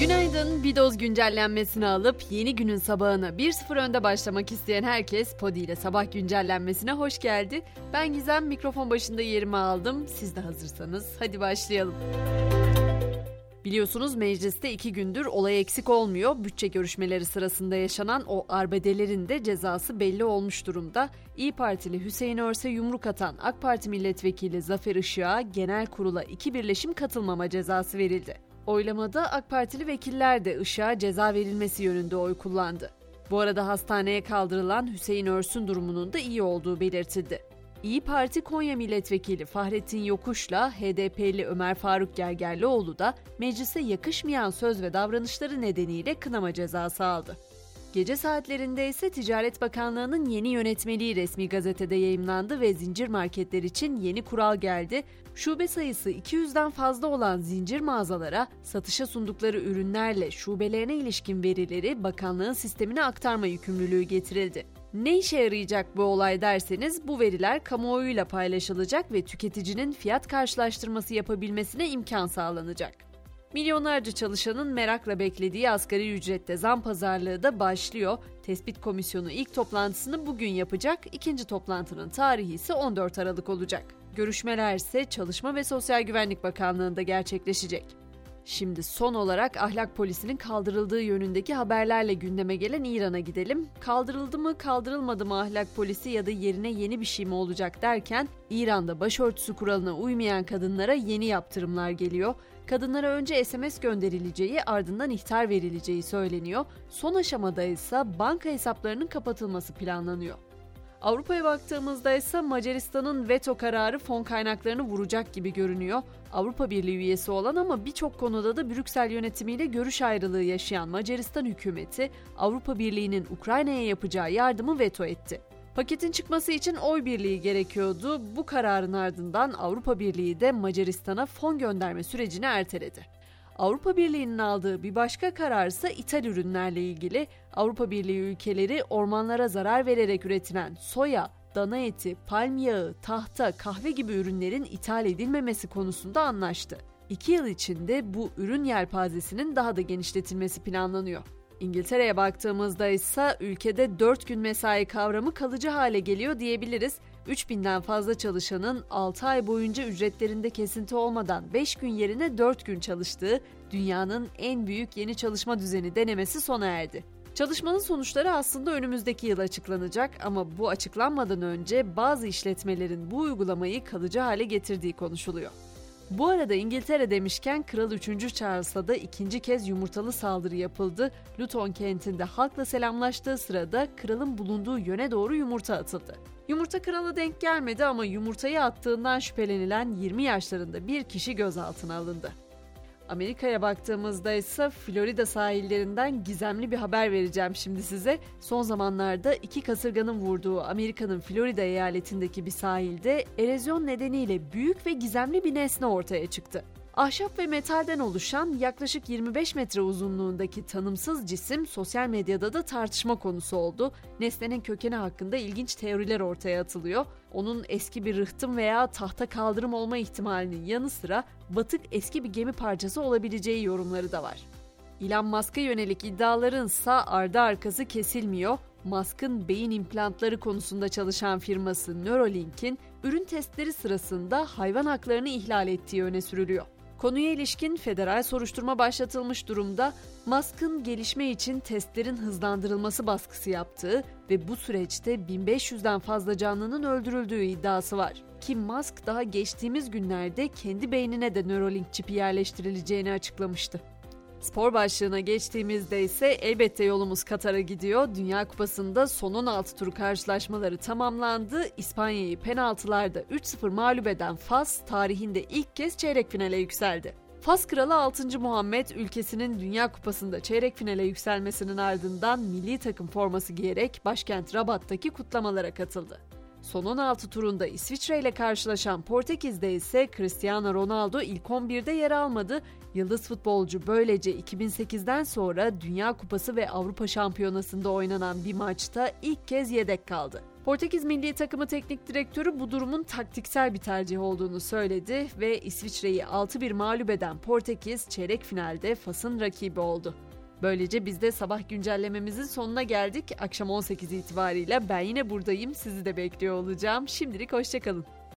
Günaydın. Bir doz güncellenmesini alıp yeni günün sabahına 1-0 önde başlamak isteyen herkes Podi ile sabah güncellenmesine hoş geldi. Ben Gizem mikrofon başında yerimi aldım. Siz de hazırsanız hadi başlayalım. Biliyorsunuz mecliste iki gündür olay eksik olmuyor. Bütçe görüşmeleri sırasında yaşanan o arbedelerin de cezası belli olmuş durumda. İyi Partili Hüseyin Örse yumruk atan AK Parti milletvekili Zafer Işık'a genel kurula iki birleşim katılmama cezası verildi. Oylamada AK Partili vekiller de Işık'a ceza verilmesi yönünde oy kullandı. Bu arada hastaneye kaldırılan Hüseyin Örs'ün durumunun da iyi olduğu belirtildi. İyi Parti Konya Milletvekili Fahrettin Yokuş'la HDP'li Ömer Faruk Gergerlioğlu da meclise yakışmayan söz ve davranışları nedeniyle kınama cezası aldı. Gece saatlerinde ise Ticaret Bakanlığı'nın yeni yönetmeliği resmi gazetede yayımlandı ve zincir marketler için yeni kural geldi. Şube sayısı 200'den fazla olan zincir mağazalara satışa sundukları ürünlerle şubelerine ilişkin verileri bakanlığın sistemine aktarma yükümlülüğü getirildi. Ne işe yarayacak bu olay derseniz bu veriler kamuoyuyla paylaşılacak ve tüketicinin fiyat karşılaştırması yapabilmesine imkan sağlanacak. Milyonlarca çalışanın merakla beklediği asgari ücrette zam pazarlığı da başlıyor. Tespit Komisyonu ilk toplantısını bugün yapacak, ikinci toplantının tarihi ise 14 Aralık olacak. Görüşmeler ise Çalışma ve Sosyal Güvenlik Bakanlığı'nda gerçekleşecek. Şimdi son olarak ahlak polisinin kaldırıldığı yönündeki haberlerle gündeme gelen İran'a gidelim. Kaldırıldı mı kaldırılmadı mı ahlak polisi ya da yerine yeni bir şey mi olacak derken İran'da başörtüsü kuralına uymayan kadınlara yeni yaptırımlar geliyor. Kadınlara önce SMS gönderileceği ardından ihtar verileceği söyleniyor. Son aşamada ise banka hesaplarının kapatılması planlanıyor. Avrupa'ya baktığımızda ise Macaristan'ın veto kararı fon kaynaklarını vuracak gibi görünüyor. Avrupa Birliği üyesi olan ama birçok konuda da Brüksel yönetimiyle görüş ayrılığı yaşayan Macaristan hükümeti Avrupa Birliği'nin Ukrayna'ya yapacağı yardımı veto etti. Paketin çıkması için oy birliği gerekiyordu. Bu kararın ardından Avrupa Birliği de Macaristan'a fon gönderme sürecini erteledi. Avrupa Birliği'nin aldığı bir başka karar ise ithal ürünlerle ilgili. Avrupa Birliği ülkeleri ormanlara zarar vererek üretilen soya, dana eti, palm yağı, tahta, kahve gibi ürünlerin ithal edilmemesi konusunda anlaştı. İki yıl içinde bu ürün yelpazesinin daha da genişletilmesi planlanıyor. İngiltere'ye baktığımızda ise ülkede 4 gün mesai kavramı kalıcı hale geliyor diyebiliriz. 3000'den fazla çalışanın 6 ay boyunca ücretlerinde kesinti olmadan 5 gün yerine 4 gün çalıştığı dünyanın en büyük yeni çalışma düzeni denemesi sona erdi. Çalışmanın sonuçları aslında önümüzdeki yıl açıklanacak ama bu açıklanmadan önce bazı işletmelerin bu uygulamayı kalıcı hale getirdiği konuşuluyor. Bu arada İngiltere demişken Kral 3. Charles'a da ikinci kez yumurtalı saldırı yapıldı. Luton kentinde halkla selamlaştığı sırada kralın bulunduğu yöne doğru yumurta atıldı. Yumurta krala denk gelmedi ama yumurtayı attığından şüphelenilen 20 yaşlarında bir kişi gözaltına alındı. Amerika'ya baktığımızda ise Florida sahillerinden gizemli bir haber vereceğim şimdi size. Son zamanlarda iki kasırganın vurduğu Amerika'nın Florida eyaletindeki bir sahilde erozyon nedeniyle büyük ve gizemli bir nesne ortaya çıktı. Ahşap ve metalden oluşan yaklaşık 25 metre uzunluğundaki tanımsız cisim sosyal medyada da tartışma konusu oldu. Nesnenin kökeni hakkında ilginç teoriler ortaya atılıyor. Onun eski bir rıhtım veya tahta kaldırım olma ihtimalinin yanı sıra batık eski bir gemi parçası olabileceği yorumları da var. Elon Musk'a yönelik iddiaların ise ardı arkası kesilmiyor. Musk'ın beyin implantları konusunda çalışan firması Neuralink'in ürün testleri sırasında hayvan haklarını ihlal ettiği öne sürülüyor. Konuya ilişkin federal soruşturma başlatılmış durumda Musk'ın gelişme için testlerin hızlandırılması baskısı yaptığı ve bu süreçte 1500'den fazla canlının öldürüldüğü iddiası var. Ki Musk daha geçtiğimiz günlerde kendi beynine de Neuralink çipi yerleştirileceğini açıklamıştı. Spor başlığına geçtiğimizde ise elbette yolumuz Katar'a gidiyor. Dünya Kupası'nda son 16 tur karşılaşmaları tamamlandı. İspanya'yı penaltılarda 3-0 mağlup eden Fas tarihinde ilk kez çeyrek finale yükseldi. Fas Kralı 6. Muhammed ülkesinin Dünya Kupası'nda çeyrek finale yükselmesinin ardından milli takım forması giyerek başkent Rabat'taki kutlamalara katıldı. Son 16 turunda İsviçre ile karşılaşan Portekiz'de ise Cristiano Ronaldo ilk 11'de yer almadı. Yıldız futbolcu böylece 2008'den sonra Dünya Kupası ve Avrupa Şampiyonası'nda oynanan bir maçta ilk kez yedek kaldı. Portekiz milli takımı teknik direktörü bu durumun taktiksel bir tercih olduğunu söyledi ve İsviçre'yi 6-1 mağlup eden Portekiz çeyrek finalde Fas'ın rakibi oldu. Böylece biz de sabah güncellememizin sonuna geldik. Akşam 18 itibariyle ben yine buradayım. Sizi de bekliyor olacağım. Şimdilik hoşçakalın.